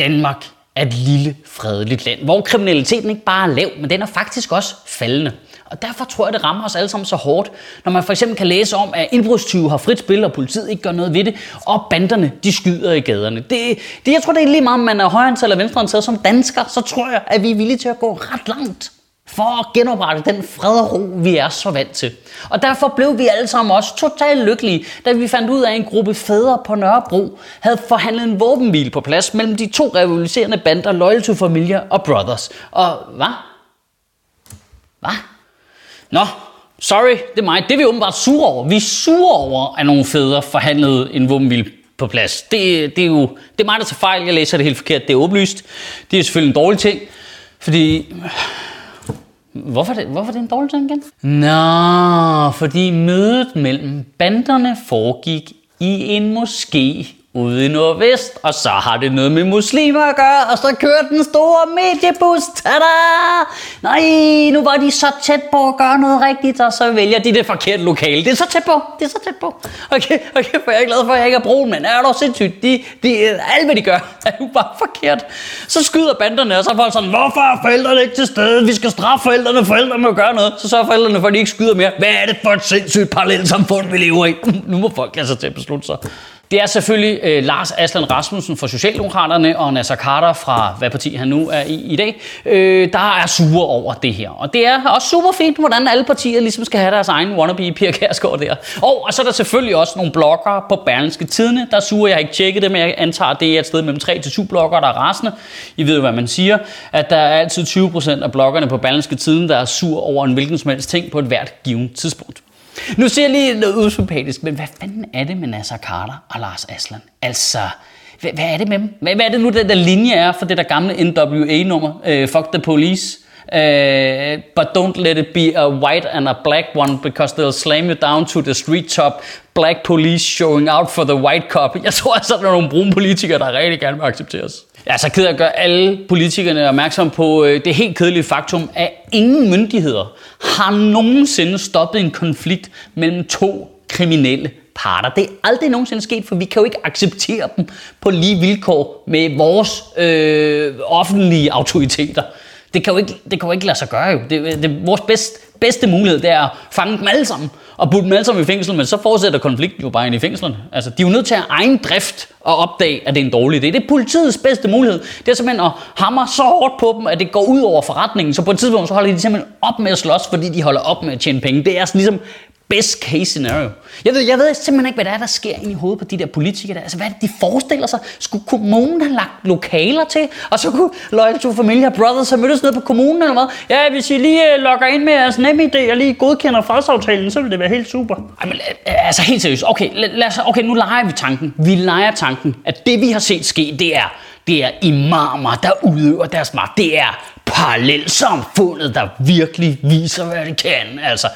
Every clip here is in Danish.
Danmark er et lille, fredeligt land, hvor kriminaliteten ikke bare er lav, men den er faktisk også faldende. Og derfor tror jeg, det rammer os alle sammen så hårdt, når man for eksempel kan læse om, at indbrudstyve har frit spil, og politiet ikke gør noget ved det, og banderne, de skyder i gaderne. Det, det, jeg tror, det er lige meget, om man er højreorienteret eller venstreorienteret som dansker, så tror jeg, at vi er villige til at gå ret langt for at genoprette den fred og ro, vi er så vant til. Og derfor blev vi alle sammen også totalt lykkelige, da vi fandt ud af, at en gruppe fædre på Nørrebro havde forhandlet en våbenhvile på plads mellem de to rivaliserende bander Loyal to Familia og Brothers. Og hvad? Hvad? Nå, sorry, det er mig. Det er vi åbenbart sure over. Vi er sure over, at nogle fædre forhandlede en våbenhvile på plads. Det, det er jo det er mig, der tager fejl. Jeg læser det helt forkert. Det er åbenlyst. Det er selvfølgelig en dårlig ting, fordi Hvorfor er, det, hvorfor det en dårlig ting igen? Nå, fordi mødet mellem banderne foregik i en moské ude i Nordvest, og så har det noget med muslimer at gøre, og så kører den store mediebus, tada! Nej, nu var de så tæt på at gøre noget rigtigt, og så vælger de det forkerte lokale. Det er så tæt på, det er så tæt på. Okay, okay, for jeg er glad for, at jeg ikke er brun, men er du sindssygt, de, de, alt hvad de gør, er jo bare forkert. Så skyder banderne, og så er folk sådan, hvorfor er forældrene ikke til stede? Vi skal straffe forældrene, forældrene må gøre noget. Så sørger forældrene for, at de ikke skyder mere. Hvad er det for et sindssygt parallelt samfund, vi lever i? Nu må folk altså til at beslutte sig. Det er selvfølgelig øh, Lars Aslan Rasmussen fra Socialdemokraterne og Nasser Carter fra, hvad parti han nu er i i dag, øh, der er sure over det her. Og det er også super fint, hvordan alle partier ligesom skal have deres egen wannabe Pia Kærsgaard der. Og, og så er der selvfølgelig også nogle bloggere på Berlinske Tidene, der er sure. Jeg har ikke tjekket det, men jeg antager, at det er et sted mellem 3 til 7 bloggere, der er rasende. I ved jo, hvad man siger. At der er altid 20% af bloggerne på Berlinske Tiden, der er sur over en hvilken som helst ting på et hvert givet tidspunkt. Nu ser jeg lige noget usympatisk, men hvad fanden er det med Nasser Carter og Lars Aslan? Altså, hvad, hvad er det med dem? Hvad, hvad er det nu, den der linje er for det der gamle NWA-nummer? Uh, øh, fuck the police. Uh, but don't let it be a white and a black one, because they'll slam you down to the street top. Black police showing out for the white cop. Jeg tror altså, der er nogle brune politikere, der rigtig gerne vil accepteres. Jeg er så ked af at gøre alle politikerne opmærksom på øh, det helt kedelige faktum, at ingen myndigheder har nogensinde stoppet en konflikt mellem to kriminelle parter. Det er aldrig nogensinde sket, for vi kan jo ikke acceptere dem på lige vilkår med vores øh, offentlige autoriteter. Det kan jo ikke, det kan jo ikke lade sig gøre jo. Det, det, vores bedst, bedste mulighed det er at fange dem alle sammen og putte dem alle sammen i fængsel, men så fortsætter konflikten jo bare ind i fængslerne. Altså, de er jo nødt til at egen drift og opdage, at det er en dårlig idé. Det er politiets bedste mulighed. Det er simpelthen at hamre så hårdt på dem, at det går ud over forretningen. Så på et tidspunkt, så holder de simpelthen op med at slås, fordi de holder op med at tjene penge. Det er altså ligesom best case scenario. Jeg ved, jeg ved simpelthen ikke, hvad der er, der sker inde i hovedet på de der politikere der. Altså, hvad er det, de forestiller sig? Skulle kommunen have lagt lokaler til? Og så kunne Loyal to Familia Brothers have mødtes ned på kommunen eller hvad? Ja, hvis I lige uh, logger ind med jeres nemme idé og lige godkender fredsaftalen, så vil det være helt super. Ej, men, øh, altså helt seriøst. Okay, lad os, okay, nu leger vi tanken. Vi leger tanken, at det vi har set ske, det er, det er imamer, der udøver deres magt. Det er parallelsamfundet, der virkelig viser, hvad det kan. Altså,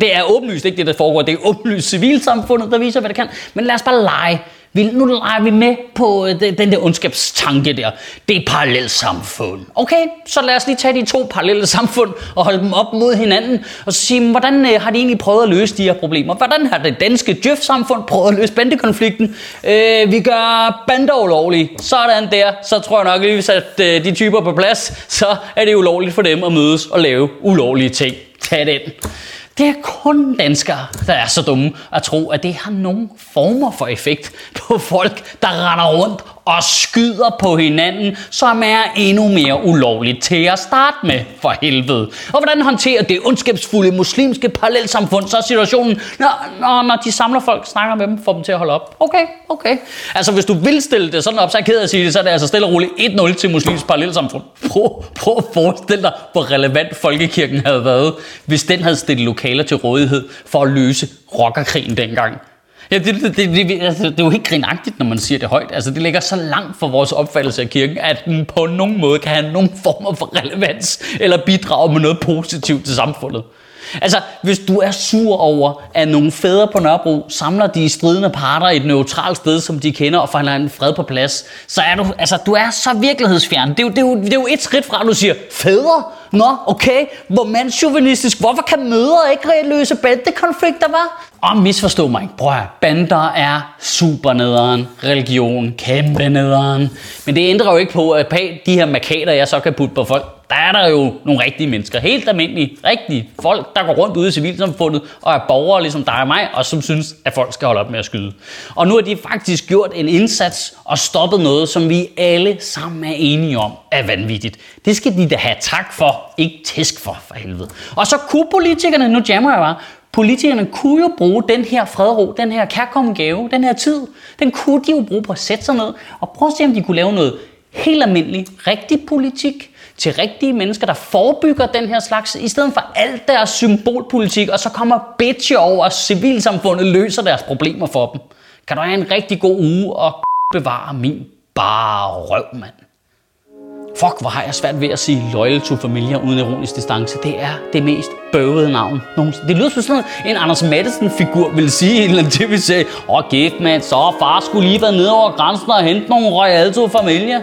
det er åbenlyst ikke det, der foregår. Det er åbenlyst civilsamfundet, der viser, hvad det kan. Men lad os bare lege. Vi, nu leger vi med på øh, den, den der ondskabstanke der. Det er parallelt samfund. Okay, så lad os lige tage de to parallelle samfund og holde dem op mod hinanden og så sige, hvordan øh, har de egentlig prøvet at løse de her problemer? Hvordan har det danske djøf-samfund prøvet at løse bandekonflikten? Øh, vi gør bander ulovlige. Sådan der, så tror jeg nok, at hvis øh, de typer på plads, så er det ulovligt for dem at mødes og lave ulovlige ting. Tag den. Det er kun danskere, der er så dumme at tro, at det har nogen former for effekt på folk, der render rundt og skyder på hinanden, som er endnu mere ulovligt til at starte med, for helvede. Og hvordan håndterer det ondskabsfulde muslimske parallelsamfund så situationen, når, når, når de samler folk, snakker med dem, får dem til at holde op? Okay, okay. Altså hvis du vil stille det sådan op, så er jeg ked af at sige det, så er det altså stille og roligt 1-0 til muslimsk parallelsamfund. Prøv, prøv at forestille dig, hvor relevant folkekirken havde været, hvis den havde stillet lokaler til rådighed for at løse rockerkrigen dengang. Ja, det, det, det, det, altså, det er jo helt grinagtigt, når man siger det højt. Altså, det ligger så langt fra vores opfattelse af kirken, at den på nogen måde kan have nogen form for relevans eller bidrage med noget positivt til samfundet. Altså, hvis du er sur over, at nogle fædre på Nørrebro samler de stridende parter i et neutralt sted, som de kender, og forhandler en fred på plads, så er du, altså, du er så virkelighedsfjern. Det er jo, det er jo, det er jo et skridt fra, at du siger, fædre? Nå, okay. Hvor mandsjuvenistisk. Hvorfor kan mødre ikke løse bandekonflikter, var? Og misforstå mig ikke. Prøv at, bander er super nederen. Religion, kæmpe nederen. Men det ændrer jo ikke på, at de her markader, jeg så kan putte på folk, der er der jo nogle rigtige mennesker. Helt almindelige, rigtige folk, der går rundt ude i civilsamfundet og er borgere ligesom dig og mig, og som synes, at folk skal holde op med at skyde. Og nu har de faktisk gjort en indsats og stoppet noget, som vi alle sammen er enige om er vanvittigt. Det skal de da have tak for, ikke tæsk for, for helvede. Og så kunne politikerne, nu jammer jeg bare, Politikerne kunne jo bruge den her fredro, den her kærkommende gave, den her tid, den kunne de jo bruge på at sætte sig ned og prøve at se, om de kunne lave noget helt almindelig, rigtig politik til rigtige mennesker, der forebygger den her slags, i stedet for alt deres symbolpolitik, og så kommer bitch over, og civilsamfundet løser deres problemer for dem. Kan du have en rigtig god uge og bevare min bare røv, mand. Fuck, hvor har jeg svært ved at sige loyal to familia uden ironisk distance. Det er det mest bøvede navn nogensinde. Det lyder som sådan en Anders Madsen-figur ville sige en eller anden tv-serie. Åh, oh, gift mand, så far skulle lige være nede over grænsen og hente nogle royal to familia.